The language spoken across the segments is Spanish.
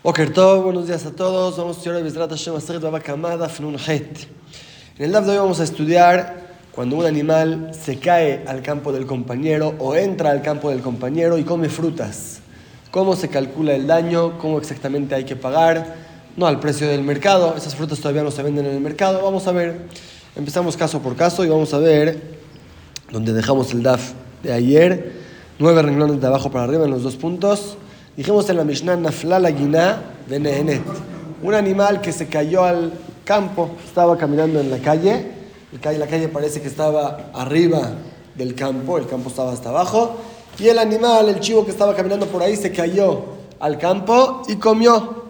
Boker Tov, buenos días a todos. Vamos a estudiar Bezrat Hashem. En el DAF de hoy vamos a estudiar cuando un animal se cae al campo del compañero o entra al campo del compañero y come frutas. ¿Cómo se calcula el daño? ¿Cómo exactamente hay que pagar? No al precio del mercado. Esas frutas todavía no se venden en el mercado. Vamos a ver. Empezamos caso por caso y vamos a ver donde dejamos el DAF de ayer. Nueve renglones de abajo para arriba en los dos puntos. Dijimos en la Mishnah, Naflala Guiná de Nehenet. Un animal que se cayó al campo, estaba caminando en la calle. La calle parece que estaba arriba del campo, el campo estaba hasta abajo. Y el animal, el chivo que estaba caminando por ahí, se cayó al campo y comió.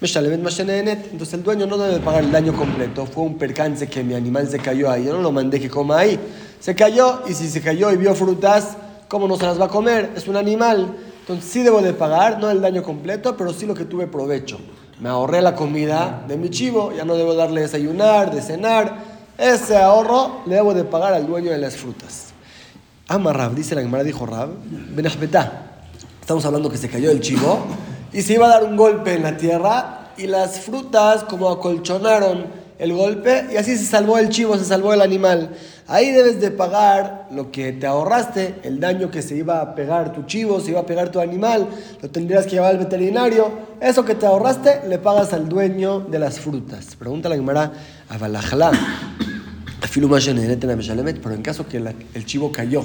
Entonces el dueño no debe pagar el daño completo. Fue un percance que mi animal se cayó ahí. Yo no lo mandé que coma ahí. Se cayó y si se cayó y vio frutas, ¿cómo no se las va a comer? Es un animal. Entonces sí debo de pagar, no el daño completo, pero sí lo que tuve provecho. Me ahorré la comida de mi chivo, ya no debo darle desayunar, de cenar. Ese ahorro le debo de pagar al dueño de las frutas. Ama Rab, dice la Gemara, dijo Rab, Benajbetá. Estamos hablando que se cayó el chivo y se iba a dar un golpe en la tierra y las frutas como acolchonaron el golpe y así se salvó el chivo, se salvó el animal. Ahí debes de pagar lo que te ahorraste, el daño que se iba a pegar tu chivo, se iba a pegar tu animal, lo tendrías que llevar al veterinario. Eso que te ahorraste le pagas al dueño de las frutas. Pregunta la Gemara a Balajla. Pero en caso que el chivo cayó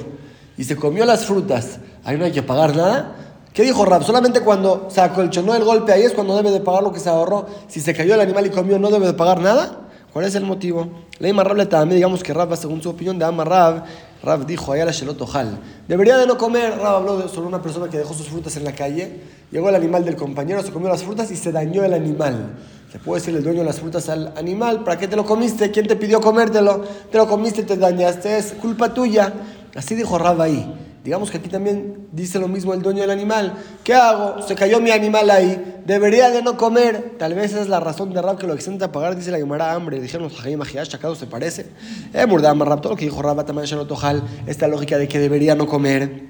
y se comió las frutas, ahí no hay que pagar nada. ¿Qué dijo Rab? Solamente cuando se acolchonó el golpe ahí es cuando debe de pagar lo que se ahorró. Si se cayó el animal y comió, no debe de pagar nada. ¿Cuál es el motivo? Leí Rab también, digamos que Rab, según su opinión de Ama Rab, Rab dijo, allá la Shelotojal. Debería de no comer. Rab habló sobre una persona que dejó sus frutas en la calle. Llegó el animal del compañero, se comió las frutas y se dañó el animal. Se puede decir el dueño de las frutas al animal, ¿para qué te lo comiste? ¿Quién te pidió comértelo? Te lo comiste, te dañaste, es culpa tuya. Así dijo Rab ahí. Digamos que aquí también dice lo mismo el dueño del animal. ¿Qué hago? Se cayó mi animal ahí. Debería de no comer. Tal vez es la razón de Rab que lo exenta a pagar. Dice la Gemara hambre. Dijeron los Hajayim Achacados se parece. Eh, Murdam Rab, todo lo que dijo Rab también Tojal. Esta lógica de que debería no comer.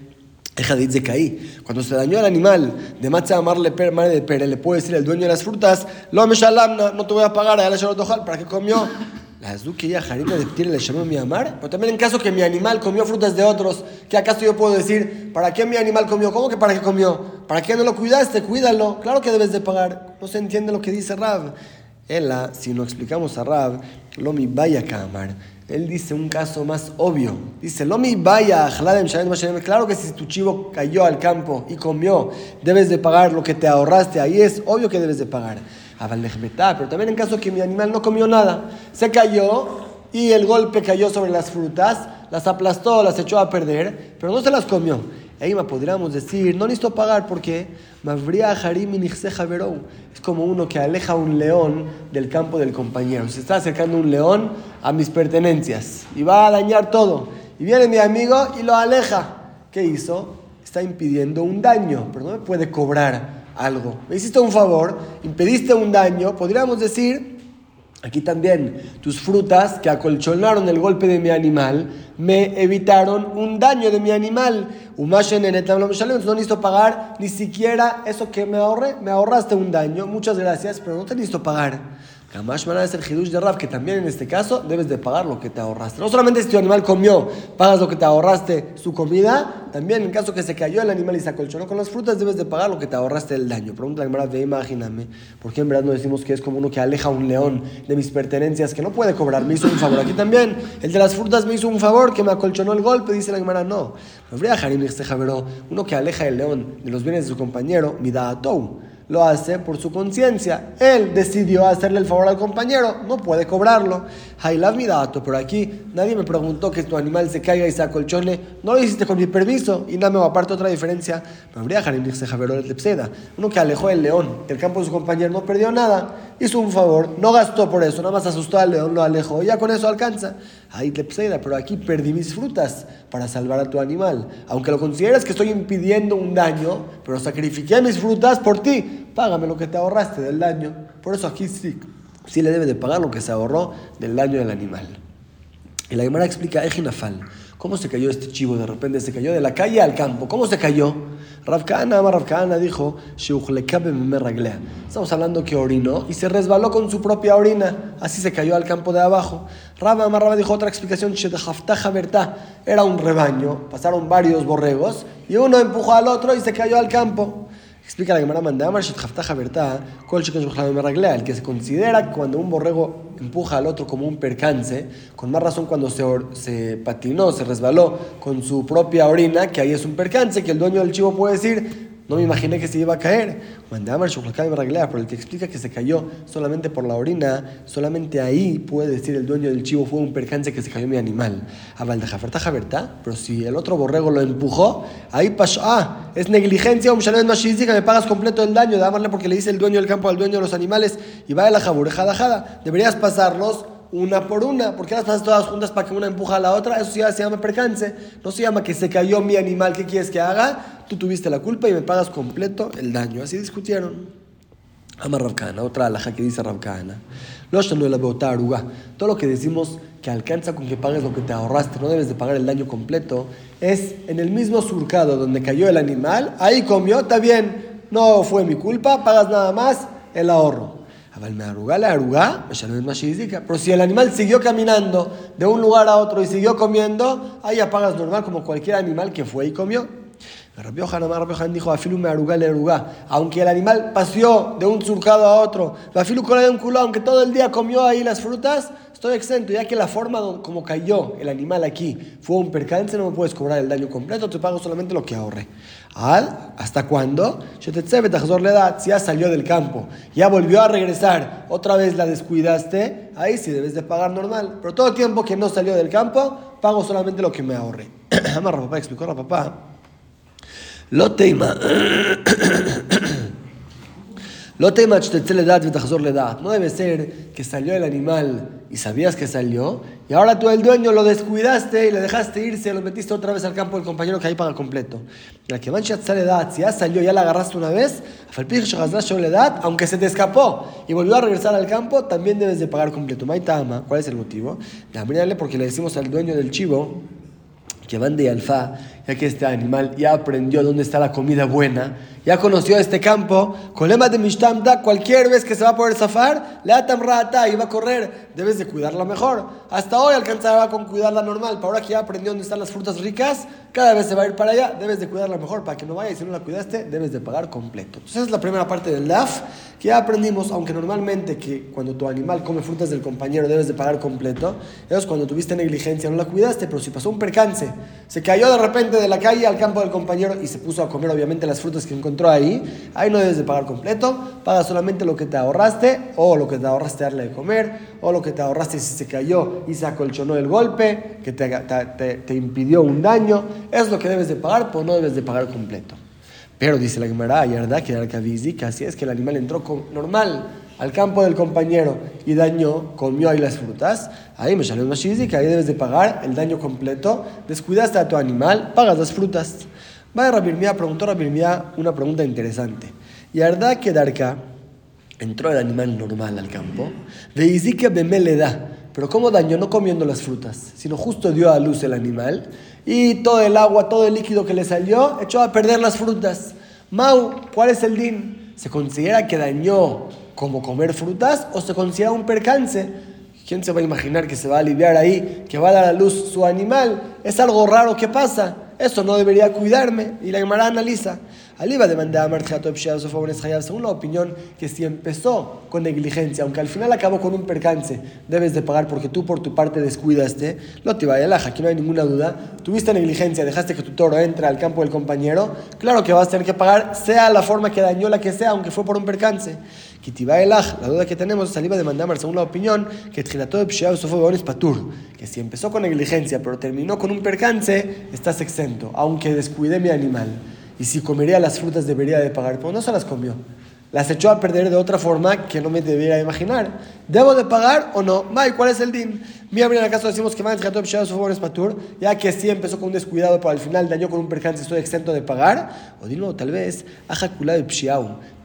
Ejadit de caí. Cuando se dañó el animal de Matza Amarle Madre de Pere, le puede decir el dueño de las frutas: Lo no te voy a pagar a Tojal para que comió. La ya Jarina de Ptire le llamó mi amar. Pero también en caso que mi animal comió frutas de otros, ¿qué acaso yo puedo decir? ¿Para qué mi animal comió? ¿Cómo que para qué comió? ¿Para qué no lo cuidaste? Cuídalo. Claro que debes de pagar. No se entiende lo que dice Rab. Ella, si no explicamos a Rab, lo mi vaya amar. Él dice un caso más obvio. Dice, lo mi vaya, claro que si tu chivo cayó al campo y comió, debes de pagar lo que te ahorraste. Ahí es obvio que debes de pagar pero también en caso que mi animal no comió nada, se cayó y el golpe cayó sobre las frutas, las aplastó, las echó a perder, pero no se las comió. Eima podríamos decir, no necesito pagar porque es como uno que aleja un león del campo del compañero. Se está acercando un león a mis pertenencias y va a dañar todo. Y viene mi amigo y lo aleja. ¿Qué hizo? Está impidiendo un daño, pero no me puede cobrar algo. Me hiciste un favor, impediste un daño, podríamos decir, aquí también, tus frutas que acolchonaron el golpe de mi animal, me evitaron un daño de mi animal. No necesito pagar ni siquiera eso que me ahorré, me ahorraste un daño, muchas gracias, pero no te necesito pagar. Kamash es el hidush de Rab, que también en este caso debes de pagar lo que te ahorraste. No solamente si tu animal comió, pagas lo que te ahorraste su comida, también en caso que se cayó el animal y se acolchonó con las frutas, debes de pagar lo que te ahorraste el daño. Pregunta la ve, imagíname, ¿por qué en verdad no decimos que es como uno que aleja a un león de mis pertenencias que no puede cobrar? Me hizo un favor. Aquí también, el de las frutas me hizo un favor que me acolchonó el golpe, dice la Gemara, no. Uno que aleja el león de los bienes de su compañero, mi da lo hace por su conciencia. Él decidió hacerle el favor al compañero, no puede cobrarlo. Hailav mi dato, pero aquí nadie me preguntó que tu animal se caiga y se acolchone. No lo hiciste con mi permiso. Y nada, aparte otra diferencia. Uno que alejó el león del campo de su compañero no perdió nada. Hizo un favor, no gastó por eso, nada más asustó al león, lo alejó. Ya con eso alcanza. Ahí te pero aquí perdí mis frutas para salvar a tu animal. Aunque lo consideres que estoy impidiendo un daño, pero sacrifiqué mis frutas por ti. Págame lo que te ahorraste del daño. Por eso aquí sí sí le debe de pagar lo que se ahorró del daño del animal. Y la Gemara explica, Ejinafal, ¿Cómo se cayó este chivo de repente? Se cayó de la calle al campo. ¿Cómo se cayó? Ravkana, Ravkana dijo, Estamos hablando que orinó y se resbaló con su propia orina. Así se cayó al campo de abajo. Amarraba dijo otra explicación, Era un rebaño, pasaron varios borregos y uno empujó al otro y se cayó al campo. Explica la Gemara Mandamar, el que se considera que cuando un borrego empuja al otro como un percance, con más razón cuando se, se patinó, se resbaló con su propia orina, que ahí es un percance, que el dueño del chivo puede decir, no me imaginé que se iba a caer. Pero el que explica que se cayó solamente por la orina, solamente ahí puede decir el dueño del chivo fue un percance que se cayó mi animal. Pero si el otro borrego lo empujó, ahí pasó. Ah, es negligencia, un que me pagas completo el daño. Dámosle porque le dice el dueño del campo al dueño de los animales y va de la jabureja jada. Deberías pasarlos una por una. porque las pasas todas juntas para que una empuja a la otra? Eso ya se llama percance. No se llama que se cayó mi animal. ¿Qué quieres que haga? Tú tuviste la culpa y me pagas completo el daño. Así discutieron. Ama Rabkana, otra alhaja que dice Rabkana. Todo lo que decimos que alcanza con que pagues lo que te ahorraste, no debes de pagar el daño completo, es en el mismo surcado donde cayó el animal, ahí comió, está bien, no fue mi culpa, pagas nada más el ahorro. Pero si el animal siguió caminando de un lugar a otro y siguió comiendo, ahí apagas normal como cualquier animal que fue y comió. Rabbi Yohanan dijo, aunque el animal paseó de un surcado a otro, de un culo, aunque todo el día comió ahí las frutas, estoy exento, ya que la forma como cayó el animal aquí fue un percance, no me puedes cobrar el daño completo, te pago solamente lo que ahorré. ¿Hasta cuándo? Si ya salió del campo, ya volvió a regresar, otra vez la descuidaste, ahí sí debes de pagar normal. Pero todo el tiempo que no salió del campo, pago solamente lo que me ahorré. Amar papá explicó a papá. Lo tema. Lo tema No debe ser que salió el animal y sabías que salió, y ahora tú el dueño lo descuidaste y le dejaste irse, lo metiste otra vez al campo del compañero que ahí paga completo. La que mancha edad, si ya salió, ya la agarraste una vez, aunque se te escapó y volvió a regresar al campo, también debes de pagar completo. Maitama, ¿cuál es el motivo? Porque le decimos al dueño del chivo que van de alfa, ya que este animal ya aprendió dónde está la comida buena, ya conoció este campo, colema de Mishtamda, cualquier vez que se va a poder zafar, le atam rata y va a correr, debes de cuidarla mejor. Hasta hoy alcanzaba con cuidarla normal, pero ahora que ya aprendió dónde están las frutas ricas, cada vez se va a ir para allá, debes de cuidarla mejor. Para que no vaya y si no la cuidaste, debes de pagar completo. Entonces esa es la primera parte del DAF, que ya aprendimos, aunque normalmente que cuando tu animal come frutas del compañero debes de pagar completo, es cuando tuviste negligencia, no la cuidaste, pero si pasó un percance, se cayó de repente de la calle al campo del compañero y se puso a comer obviamente las frutas que encontró, ahí, ahí no debes de pagar completo, paga solamente lo que te ahorraste, o lo que te ahorraste darle de comer, o lo que te ahorraste si se cayó y se acolchonó el golpe, que te, te, impidió un daño, es lo que debes de pagar, pero no debes de pagar completo. Pero dice la Gemara, verdad que que así es que el animal entró con, normal al campo del compañero y dañó, comió ahí las frutas, ahí me salió una que ahí debes de pagar el daño completo, descuidaste a tu animal, pagas las frutas. Va Rabirmía, preguntó Rabirmía una pregunta interesante. Y verdad que Darka entró el animal normal al campo, de que le da, pero ¿cómo dañó? No comiendo las frutas, sino justo dio a luz el animal y todo el agua, todo el líquido que le salió, echó a perder las frutas. Mau, ¿cuál es el din? ¿Se considera que dañó como comer frutas o se considera un percance? ¿Quién se va a imaginar que se va a aliviar ahí, que va a dar a luz su animal? Es algo raro que pasa. Eso no debería cuidarme. Y la Gemara analiza. Aliba demanda a según la opinión que si empezó con negligencia, aunque al final acabó con un percance, debes de pagar porque tú por tu parte descuidaste, no te vaya laja, aquí no hay ninguna duda. Tuviste negligencia, dejaste que tu toro entre al campo del compañero, claro que vas a tener que pagar, sea la forma que dañó la que sea, aunque fue por un percance. La duda que tenemos es saliva de mandamar, según la opinión, que Trinató de fue Patur, que si empezó con negligencia pero terminó con un percance, estás exento, aunque descuide mi animal. Y si comería las frutas debería de pagar, pero no se las comió. Las echó a perder de otra forma que no me debiera imaginar. ¿Debo de pagar o no? May, ¿cuál es el din? Mi en el caso decimos que Patur, ya que sí empezó con un descuidado, pero al final dañó con un percance, estoy exento de pagar. O dilo, tal vez, Ajakula de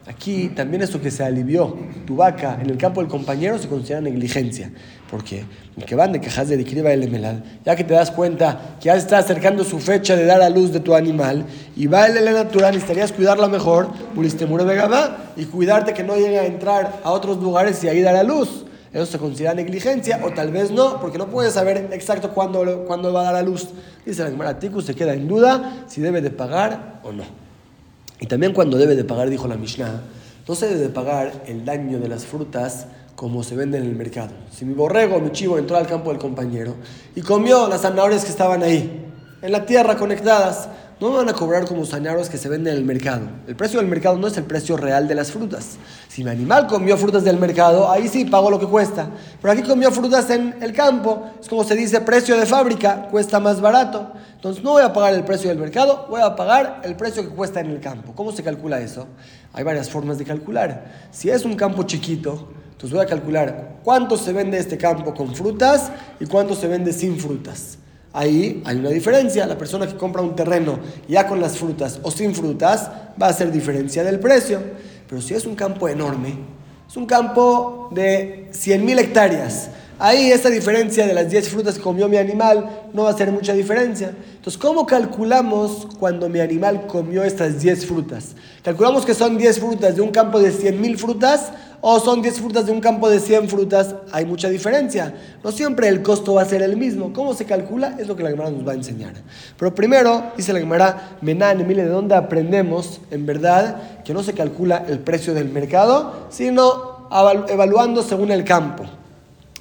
Aquí también esto que se alivió tu vaca en el campo del compañero se considera negligencia. Porque el que van de quejas de Dikriba el Emelad, ya que te das cuenta que ya está acercando su fecha de dar a luz de tu animal, y va el natural, necesitarías cuidarla mejor, y cuidarte que no llegue a entrar a otros lugares y ahí dar a luz. Eso se considera negligencia, o tal vez no, porque no puedes saber exacto cuándo, cuándo va a dar a luz. Dice la Gemara se queda en duda si debe de pagar o no. Y también cuando debe de pagar, dijo la Mishnah, no se debe de pagar el daño de las frutas como se vende en el mercado. Si mi borrego, mi chivo entró al campo del compañero y comió las zanahorias que estaban ahí, en la tierra conectadas, no me van a cobrar como zanahorias que se venden en el mercado. El precio del mercado no es el precio real de las frutas. Si mi animal comió frutas del mercado, ahí sí pago lo que cuesta. Pero aquí comió frutas en el campo, es como se dice, precio de fábrica, cuesta más barato. Entonces no voy a pagar el precio del mercado, voy a pagar el precio que cuesta en el campo. ¿Cómo se calcula eso? Hay varias formas de calcular. Si es un campo chiquito, entonces voy a calcular cuánto se vende este campo con frutas y cuánto se vende sin frutas. Ahí hay una diferencia. La persona que compra un terreno ya con las frutas o sin frutas va a hacer diferencia del precio. Pero si es un campo enorme, es un campo de 100.000 hectáreas. Ahí esa diferencia de las 10 frutas que comió mi animal no va a hacer mucha diferencia. Entonces, ¿cómo calculamos cuando mi animal comió estas 10 frutas? ¿Calculamos que son 10 frutas de un campo de 100.000 frutas o son 10 frutas de un campo de 100 frutas, hay mucha diferencia. No siempre el costo va a ser el mismo. ¿Cómo se calcula? Es lo que la Gemara nos va a enseñar. Pero primero, dice la Gemara, Menan, mire, ¿de dónde aprendemos en verdad que no se calcula el precio del mercado, sino evaluando según el campo?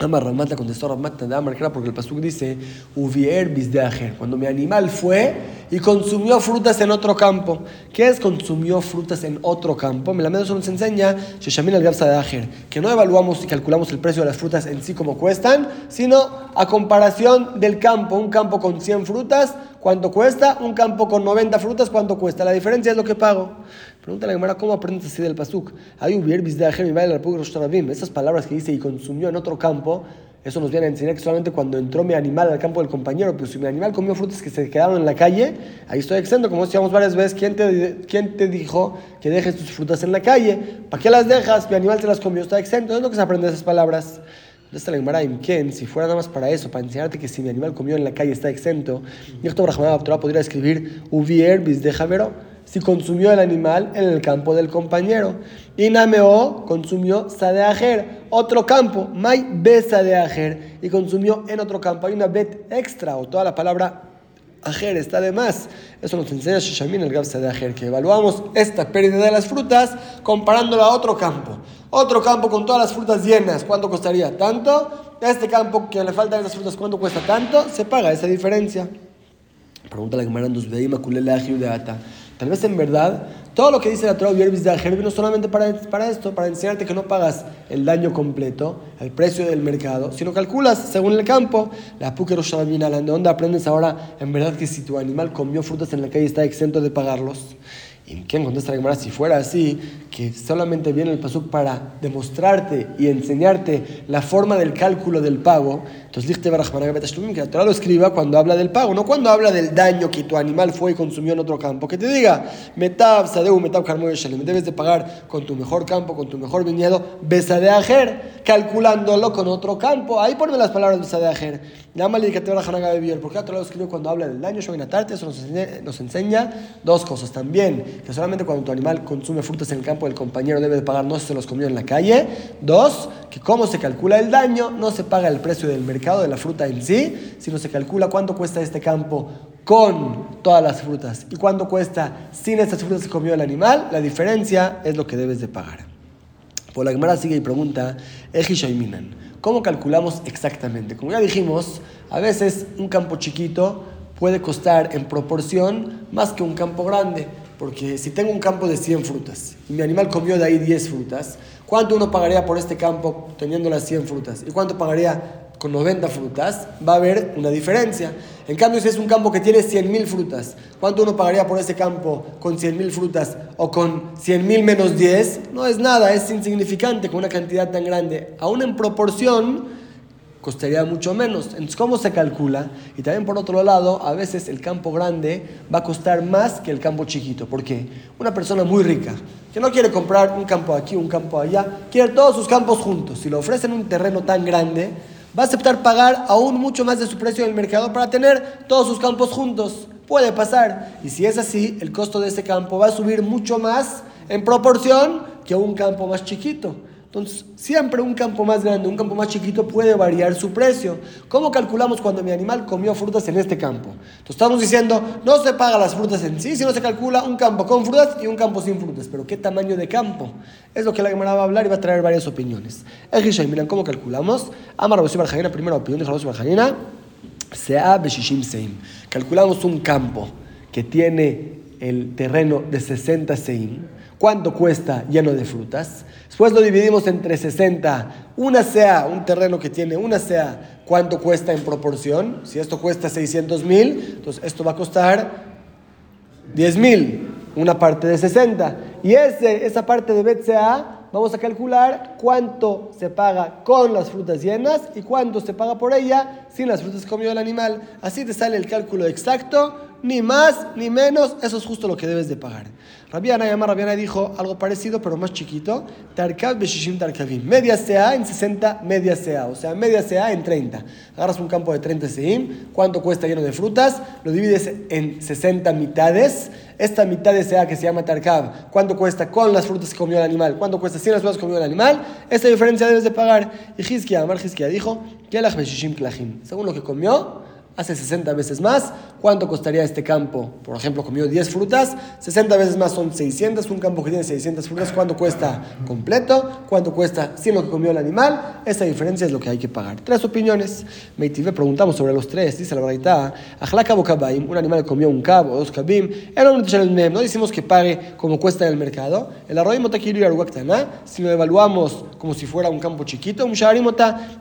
Amar Ramata contestó Ramata de Amar, porque el Pasuk dice, Uvier de cuando mi animal fue y consumió frutas en otro campo. ¿Qué es consumió frutas en otro campo? Me la menos nos enseña, Sheshamin al de que no evaluamos y calculamos el precio de las frutas en sí como cuestan, sino a comparación del campo. Un campo con 100 frutas, ¿cuánto cuesta? Un campo con 90 frutas, ¿cuánto cuesta? La diferencia es lo que pago. Pregunta la Gemara, ¿cómo aprendes así del pasuk? Hay un de Esas palabras que dice y consumió en otro campo, eso nos viene a enseñar que solamente cuando entró mi animal al campo del compañero, pero si mi animal comió frutas que se quedaron en la calle, ahí estoy exento, como decíamos varias veces, ¿quién te, quién te dijo que dejes tus frutas en la calle? ¿Para qué las dejas? Mi animal te las comió, está exento. Es lo que se aprende de esas palabras. Entonces la Gemara, ¿quién? Si fuera nada más para eso, para enseñarte que si mi animal comió en la calle está exento, y esto podría escribir, Uvier bis de Javero si consumió el animal en el campo del compañero. Y Nameo consumió Sadeajer, otro campo, May be Sadeajer, y consumió en otro campo. Hay una bet extra, o toda la palabra Ajer está de más. Eso nos enseña Shoshamin el Gab Sadeajer, que evaluamos esta pérdida de las frutas comparándola a otro campo. Otro campo con todas las frutas llenas, ¿cuánto costaría? Tanto. Este campo que le faltan esas frutas, ¿cuánto cuesta tanto? Se paga esa diferencia. Pregunta la Gemara. Tal vez en verdad, todo lo que dice la Torah de no solamente para, para esto, para enseñarte que no pagas el daño completo, el precio del mercado, sino calculas según el campo. La ¿de dónde aprendes ahora en verdad que si tu animal comió frutas en la calle está exento de pagarlos? ¿Y quién contesta la Gemara? Si fuera así, que solamente viene el pasuk para demostrarte y enseñarte la forma del cálculo del pago, entonces que la Torah lo escriba cuando habla del pago, no cuando habla del daño que tu animal fue y consumió en otro campo. Que te diga, Metab, Sadeu, Metab, Shalem, debes de pagar con tu mejor campo, con tu mejor viñedo, Besadeajer, calculándolo con otro campo. Ahí ponme las palabras Besadeajer. Llámale que te va a beber. Porque la Torah lo escribe cuando habla del daño, eso nos enseña, nos enseña dos cosas también. Que solamente cuando tu animal consume frutas en el campo del compañero debe de pagar, no se los comió en la calle. Dos, que cómo se calcula el daño, no se paga el precio del mercado de la fruta en sí, sino se calcula cuánto cuesta este campo con todas las frutas y cuánto cuesta sin estas frutas que comió el animal, la diferencia es lo que debes de pagar. Por la Gemara sigue y pregunta, ¿cómo calculamos exactamente? Como ya dijimos, a veces un campo chiquito puede costar en proporción más que un campo grande. Porque si tengo un campo de 100 frutas y mi animal comió de ahí 10 frutas, ¿cuánto uno pagaría por este campo teniendo las 100 frutas? ¿Y cuánto pagaría con 90 frutas? Va a haber una diferencia. En cambio, si es un campo que tiene 100.000 frutas, ¿cuánto uno pagaría por ese campo con 100.000 frutas o con 100.000 menos 10? No es nada, es insignificante con una cantidad tan grande. Aún en proporción, costaría mucho menos. Entonces, ¿cómo se calcula? Y también por otro lado, a veces el campo grande va a costar más que el campo chiquito. ¿Por qué? Una persona muy rica, que no quiere comprar un campo aquí, un campo allá, quiere todos sus campos juntos. Si le ofrecen un terreno tan grande, va a aceptar pagar aún mucho más de su precio en el mercado para tener todos sus campos juntos. Puede pasar. Y si es así, el costo de ese campo va a subir mucho más en proporción que un campo más chiquito. Entonces, siempre un campo más grande, un campo más chiquito puede variar su precio. ¿Cómo calculamos cuando mi animal comió frutas en este campo? Entonces, estamos diciendo, no se paga las frutas en sí, sino se calcula un campo con frutas y un campo sin frutas. Pero ¿qué tamaño de campo? Es lo que la Gemara va a hablar y va a traer varias opiniones. El Gishay, miren cómo calculamos. Amar Rabosí Barjanina, primera opinión de Rabosí Barjanina, Sea Beshishim Seim. Calculamos un campo que tiene el terreno de 60 Seim. ¿Cuánto cuesta lleno de frutas? Después lo dividimos entre 60. Una sea, un terreno que tiene una sea, ¿cuánto cuesta en proporción? Si esto cuesta 600 mil, entonces esto va a costar 10 mil, una parte de 60. Y ese, esa parte de BCA vamos a calcular cuánto se paga con las frutas llenas y cuánto se paga por ella sin las frutas comió el animal. Así te sale el cálculo exacto, ni más ni menos, eso es justo lo que debes de pagar. Rabiana, llama Rabiana dijo algo parecido, pero más chiquito. Tarkab beshishim tarkavim. Media CA en 60 media CA. O sea, media CA en 30. Agarras un campo de 30 seim. ¿Cuánto cuesta lleno de frutas? Lo divides en 60 mitades. Esta mitad de CA que se llama tarkab, ¿cuánto cuesta con las frutas que comió el animal? ¿Cuánto cuesta sin las frutas que comió el animal? Esta diferencia debes de pagar. Y Hizkia, Amar Hizkia dijo, según lo que comió, hace 60 veces más. ¿Cuánto costaría este campo? Por ejemplo, comió 10 frutas, 60 veces más son 600. Un campo que tiene 600 frutas, ¿cuánto cuesta completo? ¿Cuánto cuesta sin lo que comió el animal? Esa diferencia es lo que hay que pagar. Tres opiniones. Meitive, preguntamos sobre los tres. Dice la verdad, un animal comió un cabo, dos cabim. No decimos que pague como cuesta en el mercado. El arroyimota y si lo evaluamos como si fuera un campo chiquito, un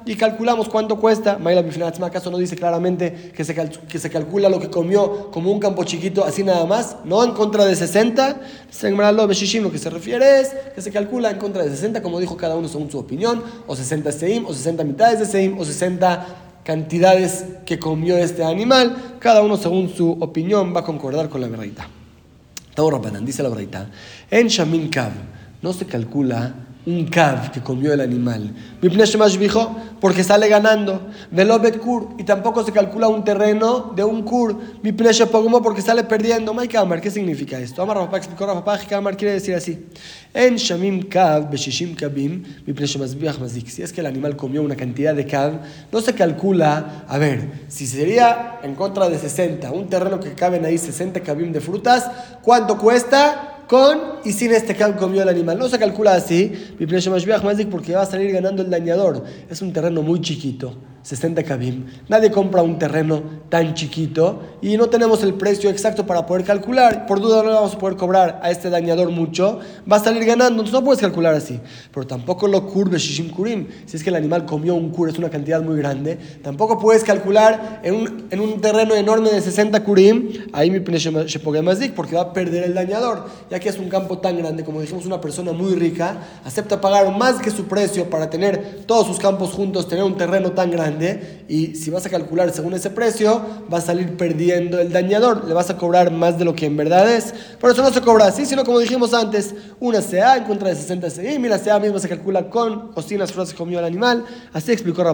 y calculamos cuánto cuesta. Maila ¿acaso no dice claramente que se, que se calcula lo que comió como un campo chiquito, así nada más, no en contra de 60. Lo que se refiere es que se calcula en contra de 60, como dijo cada uno según su opinión, o 60 seim, o 60 mitades de seim, o 60 cantidades que comió este animal. Cada uno según su opinión va a concordar con la verdad. Dice la verdad. En Shamin Kav no se calcula un cav que comió el animal. porque sale ganando. Velobet kur, y tampoco se calcula un terreno de un kur. Porque sale perdiendo. Kamar, ¿qué significa esto? Amar papá explicó a papá Kamar quiere decir así. En Shamim Kav, Beshishim Kabim, Mazik. Si es que el animal comió una cantidad de cav, no se calcula, a ver, si sería en contra de 60, un terreno que caben ahí 60 kabim de frutas, ¿cuánto cuesta? Con y sin este que comió el animal. No se calcula así, porque va a salir ganando el dañador. Es un terreno muy chiquito. 60 kabim. Nadie compra un terreno tan chiquito y no tenemos el precio exacto para poder calcular. Por duda no le vamos a poder cobrar a este dañador mucho. Va a salir ganando, entonces no puedes calcular así. Pero tampoco lo curve shishim kurim. Si es que el animal comió un kur, es una cantidad muy grande. Tampoco puedes calcular en un, en un terreno enorme de 60 kurim. Ahí mi porque va a perder el dañador. Ya que es un campo tan grande, como dijimos, una persona muy rica acepta pagar más que su precio para tener todos sus campos juntos, tener un terreno tan grande y si vas a calcular según ese precio, va a salir perdiendo el dañador, le vas a cobrar más de lo que en verdad es. Por eso no se cobra así, sino como dijimos antes, una CA en contra de 60 CI, y la CA misma se calcula con o sin las frutas que comió el animal. Así explicó a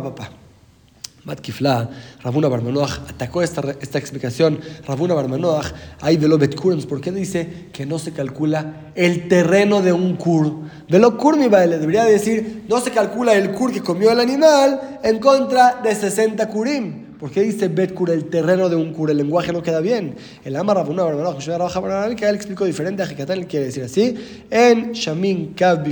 papá. Matkifla, Rabuna Barmanoach atacó esta, esta explicación. Rabuna Barmanoach, ahí velo Betkurens, ¿por qué dice que no se calcula el terreno de un kur? Velo kur mi le debería decir, no se calcula el kur que comió el animal en contra de 60 kurim. ¿Por qué dice Bet cura el terreno de un cura? El lenguaje no queda bien. El ama Rabuna que él explicó diferente a él quiere decir así. En Shamin Kav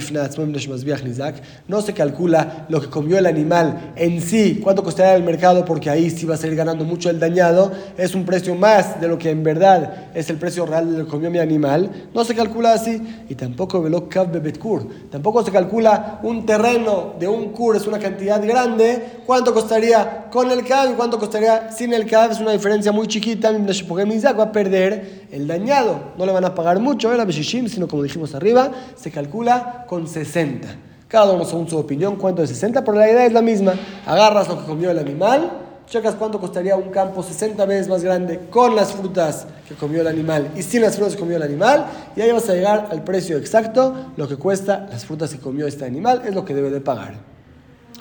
no se calcula lo que comió el animal en sí, cuánto costaría el mercado, porque ahí sí va a salir ganando mucho el dañado. Es un precio más de lo que en verdad es el precio real de lo que comió mi animal. No se calcula así. Y tampoco Velo Kav Betkur. Tampoco se calcula un terreno de un kur, es una cantidad grande. ¿Cuánto costaría con el Kav y cuánto costaría sin el CAF? Es una diferencia muy chiquita. Mizak va a perder el dañado. No le van a pagar mucho, ¿eh? la sino como dijimos arriba, se calcula con 60. Cada uno según su opinión, cuánto de 60, pero la idea es la misma. Agarras lo que comió el animal, checas cuánto costaría un campo 60 veces más grande con las frutas que comió el animal y sin las frutas que comió el animal, y ahí vas a llegar al precio exacto, lo que cuesta las frutas que comió este animal, es lo que debe de pagar.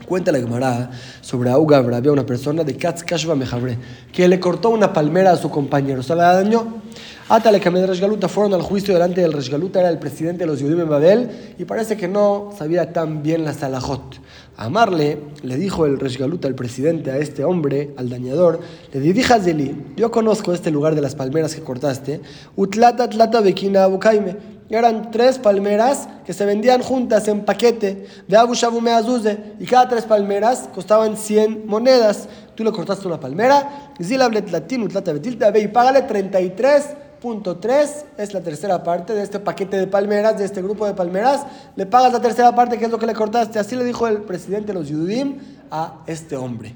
Cuenta la Gemara sobre Auga había una persona de Katz Kashva Mejabre que le cortó una palmera a su compañero, se la dañó. Atale de Resgaluta fueron al juicio delante del Resgaluta, era el presidente de los Yudim en Babel y parece que no sabía tan bien la Salahot. Amarle le dijo el Resgaluta, el presidente, a este hombre, al dañador, le dijo Zeli, yo conozco este lugar de las palmeras que cortaste, Utlata Tlata Bekina Abukaime eran tres palmeras que se vendían juntas en paquete de Abu Shabu Meazuze y cada tres palmeras costaban 100 monedas. Tú le cortaste una palmera, y págale 33.3, es la tercera parte de este paquete de palmeras, de este grupo de palmeras. Le pagas la tercera parte, que es lo que le cortaste. Así le dijo el presidente de los Yudim a este hombre.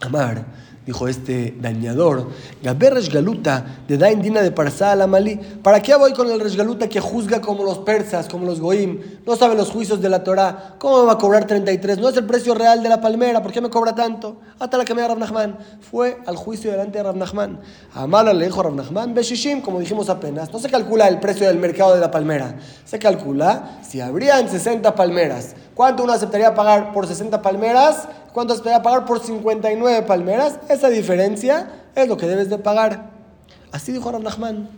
Amar dijo este dañador, Gaber Resgaluta de Dain Dina de Parsa al. ¿Para qué voy con el Resgaluta que juzga como los persas, como los Goim? No sabe los juicios de la Torah. ¿Cómo me va a cobrar 33? No es el precio real de la palmera. ¿Por qué me cobra tanto? Hasta la que me da Rav Nachman. Fue al juicio delante de Rav Nachman. Amala le dijo Rav Nachman, Beshishim, como dijimos apenas. No se calcula el precio del mercado de la palmera. Se calcula si habrían 60 palmeras. ¿Cuánto uno aceptaría pagar por 60 palmeras? ¿Cuánto aceptaría pagar por 59 palmeras? Esa diferencia es lo que debes de pagar. Así dijo Rav Nachman.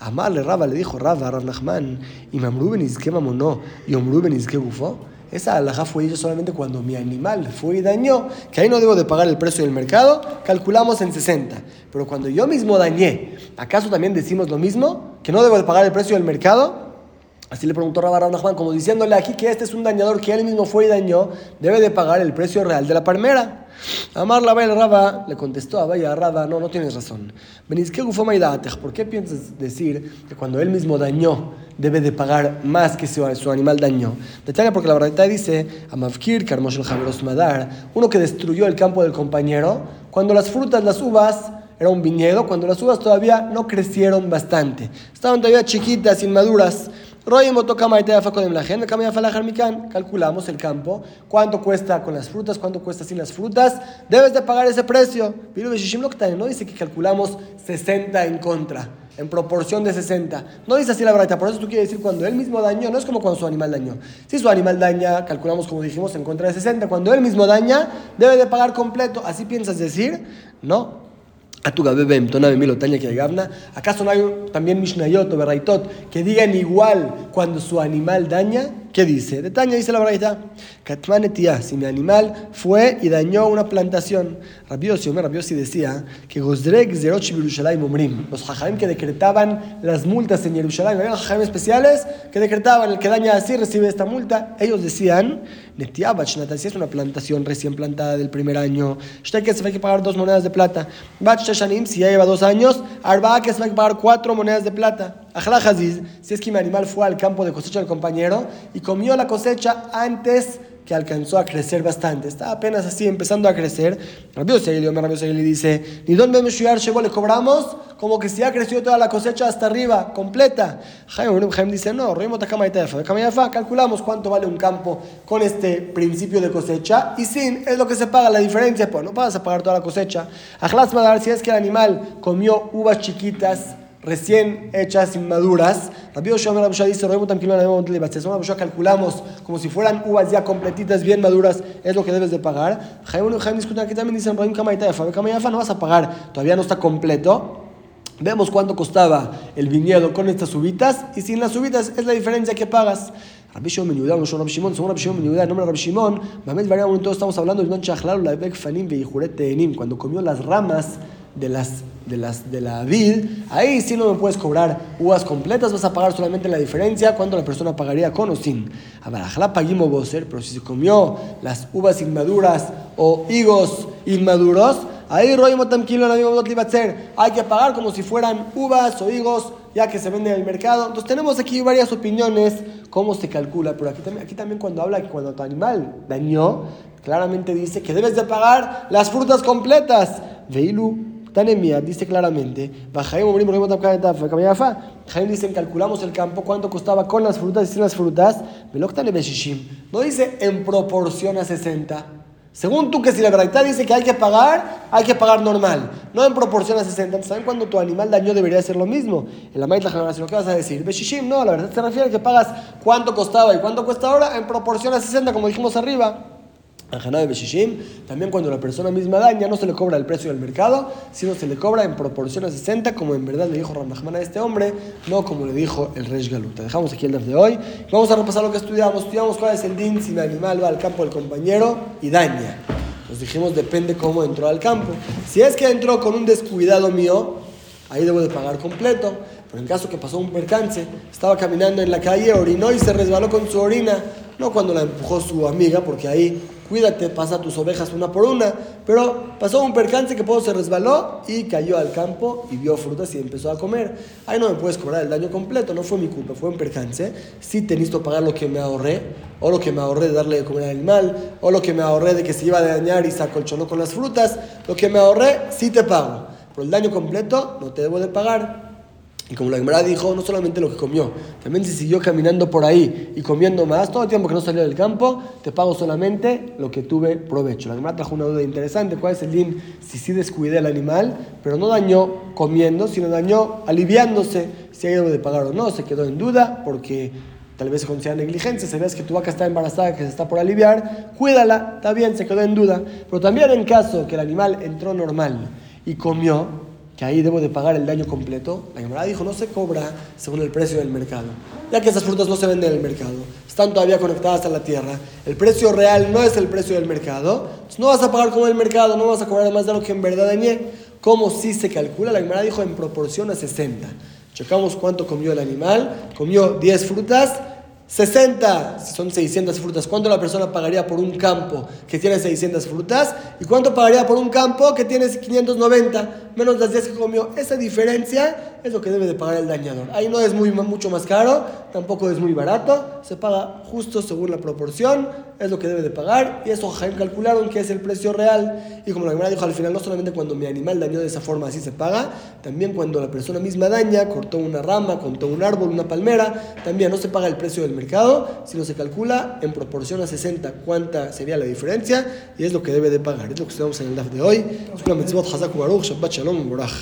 Amarle Raba le dijo Raba a Rav Nachman, y Mamruben izke mamonó, y Omruben izke bufó. Esa alhaja fue dicha solamente cuando mi animal fue y dañó, que ahí no debo de pagar el precio del mercado, calculamos en 60. Pero cuando yo mismo dañé, ¿acaso también decimos lo mismo? ¿Que no debo de pagar el precio del mercado? Así le preguntó Rabba Nachman, como diciéndole aquí que este es un dañador que él mismo fue y dañó, debe de pagar el precio real de la palmera. Amar la Raba le contestó a Vaya Raba, no, no tienes razón. ¿Por qué piensas decir que cuando él mismo dañó debe de pagar más que su, su animal dañó? Detalle porque la verdad dice, Amavkir, Karmosh el Madar, uno que destruyó el campo del compañero, cuando las frutas, las uvas, era un viñedo, cuando las uvas todavía no crecieron bastante, estaban todavía chiquitas, inmaduras. Calculamos el campo, cuánto cuesta con las frutas, cuánto cuesta sin las frutas. Debes de pagar ese precio. No dice que calculamos 60 en contra, en proporción de 60. No dice así la verdad. Por eso tú quieres decir cuando él mismo dañó, no es como cuando su animal dañó. Si su animal daña, calculamos como dijimos en contra de 60. Cuando él mismo daña, debe de pagar completo. ¿Así piensas decir? No. ¿Acaso no hay también Mishnayot o Beraitot que digan igual cuando su animal daña? ¿Qué dice? De Tanya dice la verdad. si mi animal fue y dañó una plantación. Rabiosi, Omer Rabiosi decía que Gosdrek Zeroch Yerushalayim Omrim, los jajaim que decretaban las multas en Jerusalén, había jajaim especiales que decretaban el que daña así recibe esta multa. Ellos decían, Netiabach, si es una plantación recién plantada del primer año, que se va a pagar dos monedas de plata. Bach si ya lleva dos años, Arba que se va a pagar cuatro monedas de plata si es que mi animal fue al campo de cosecha del compañero y comió la cosecha antes que alcanzó a crecer bastante. Está apenas así empezando a crecer. Rabbi Segeli dice, ¿ni dónde llevo le cobramos? Como que si ha crecido toda la cosecha hasta arriba, completa. Jaime dice, no, calculamos cuánto vale un campo con este principio de cosecha y sin, es lo que se paga la diferencia, pues no vas a pagar toda la cosecha. dar si es que el animal comió uvas chiquitas, recién hechas, inmaduras. Rabbi Yoshua dice, calculamos como si fueran uvas ya completitas, bien maduras, es lo que debes de pagar. Jaime discute aquí también dicen, no vas a pagar, todavía no está completo. Vemos cuánto costaba el viñedo con estas uvitas y sin las uvitas es la diferencia que pagas. Rabbi Shimon Ben Yehuda, no Rabbi Shimon, según Rabbi Shimon Ben Yehuda, nombre Rabbi Shimon, Mamet Varia, todos estamos hablando de cuando comió las ramas de las de, las, de la vid, ahí sí no me puedes cobrar uvas completas, vas a pagar solamente la diferencia cuando la persona pagaría con o sin. Pero si se comió las uvas inmaduras o higos inmaduros, ahí hay que pagar como si fueran uvas o higos ya que se venden en el mercado. Entonces tenemos aquí varias opiniones, cómo se calcula, pero aquí también, aquí también cuando habla que cuando tu animal dañó, claramente dice que debes de pagar las frutas completas. Veilu Tanemia dice claramente, Jaim dicen, calculamos el campo, cuánto costaba con las frutas y sin las frutas. No dice en proporción a 60. Según tú que si la verdad dice que hay que pagar, hay que pagar normal, no en proporción a 60. ¿Saben cuando tu animal dañó debería ser lo mismo? En la maíz la ¿qué vas a decir? Beshishim, no, la verdad se refiere a que pagas cuánto costaba y cuánto cuesta ahora en proporción a 60, como dijimos arriba. También cuando la persona misma daña, no se le cobra el precio del mercado, sino se le cobra en proporción a 60, como en verdad le dijo Ramachman a este hombre, no como le dijo el Rey Galuta. Dejamos aquí el día de hoy. Vamos a repasar lo que estudiamos. Estudiamos cuál es el din si mi animal va al campo del compañero y daña. Nos dijimos, depende cómo entró al campo. Si es que entró con un descuidado mío, ahí debo de pagar completo. Pero en caso que pasó un percance, estaba caminando en la calle, orinó y se resbaló con su orina, no cuando la empujó su amiga, porque ahí cuídate, pasa tus ovejas una por una. Pero pasó un percance que puedo se resbaló y cayó al campo y vio frutas y empezó a comer. Ahí no me puedes cobrar el daño completo, no fue mi culpa, fue un percance. Si te necesito pagar lo que me ahorré, o lo que me ahorré de darle de comer al animal, o lo que me ahorré de que se iba a dañar y se acolchonó con las frutas, lo que me ahorré, sí te pago. Pero el daño completo no te debo de pagar. Y como la Gemara dijo, no solamente lo que comió, también si siguió caminando por ahí y comiendo más, todo el tiempo que no salió del campo, te pago solamente lo que tuve provecho. La Gemara trajo una duda interesante, ¿cuál es el din si sí descuidé al animal, pero no dañó comiendo, sino dañó aliviándose, si hay algo de pagar o no, se quedó en duda porque tal vez se considera negligencia, si ves que tu vaca está embarazada, que se está por aliviar, cuídala, está bien, se quedó en duda. Pero también en caso que el animal entró normal y comió, que ahí debo de pagar el daño completo, la Gemara dijo, no se cobra según el precio del mercado, ya que esas frutas no se venden en el mercado, están todavía conectadas a la tierra, el precio real no es el precio del mercado, no vas a pagar como el mercado, no vas a cobrar más de lo que en verdad dañé, como si se calcula, la Gemara dijo en proporción a 60. Checamos cuánto comió el animal, comió 10 frutas, 60, si son 600 frutas, ¿cuánto la persona pagaría por un campo que tiene 600 frutas? ¿Y cuánto pagaría por un campo que tiene 590? Menos las 10 que comió. Esa diferencia es lo que debe de pagar el dañador. Ahí no es muy, mucho más caro, tampoco es muy barato, se paga justo según la proporción, es lo que debe de pagar. Y eso calcularon que es el precio real. Y como la primera dijo al final, no solamente cuando mi animal dañó de esa forma así se paga, también cuando la persona misma daña, cortó una rama, cortó un árbol, una palmera, también no se paga el precio del mercado, sino se calcula en proporción a 60 cuánta sería la diferencia y es lo que debe de pagar. Es lo que estudiamos en el DAF de hoy. Shabbat non goraj.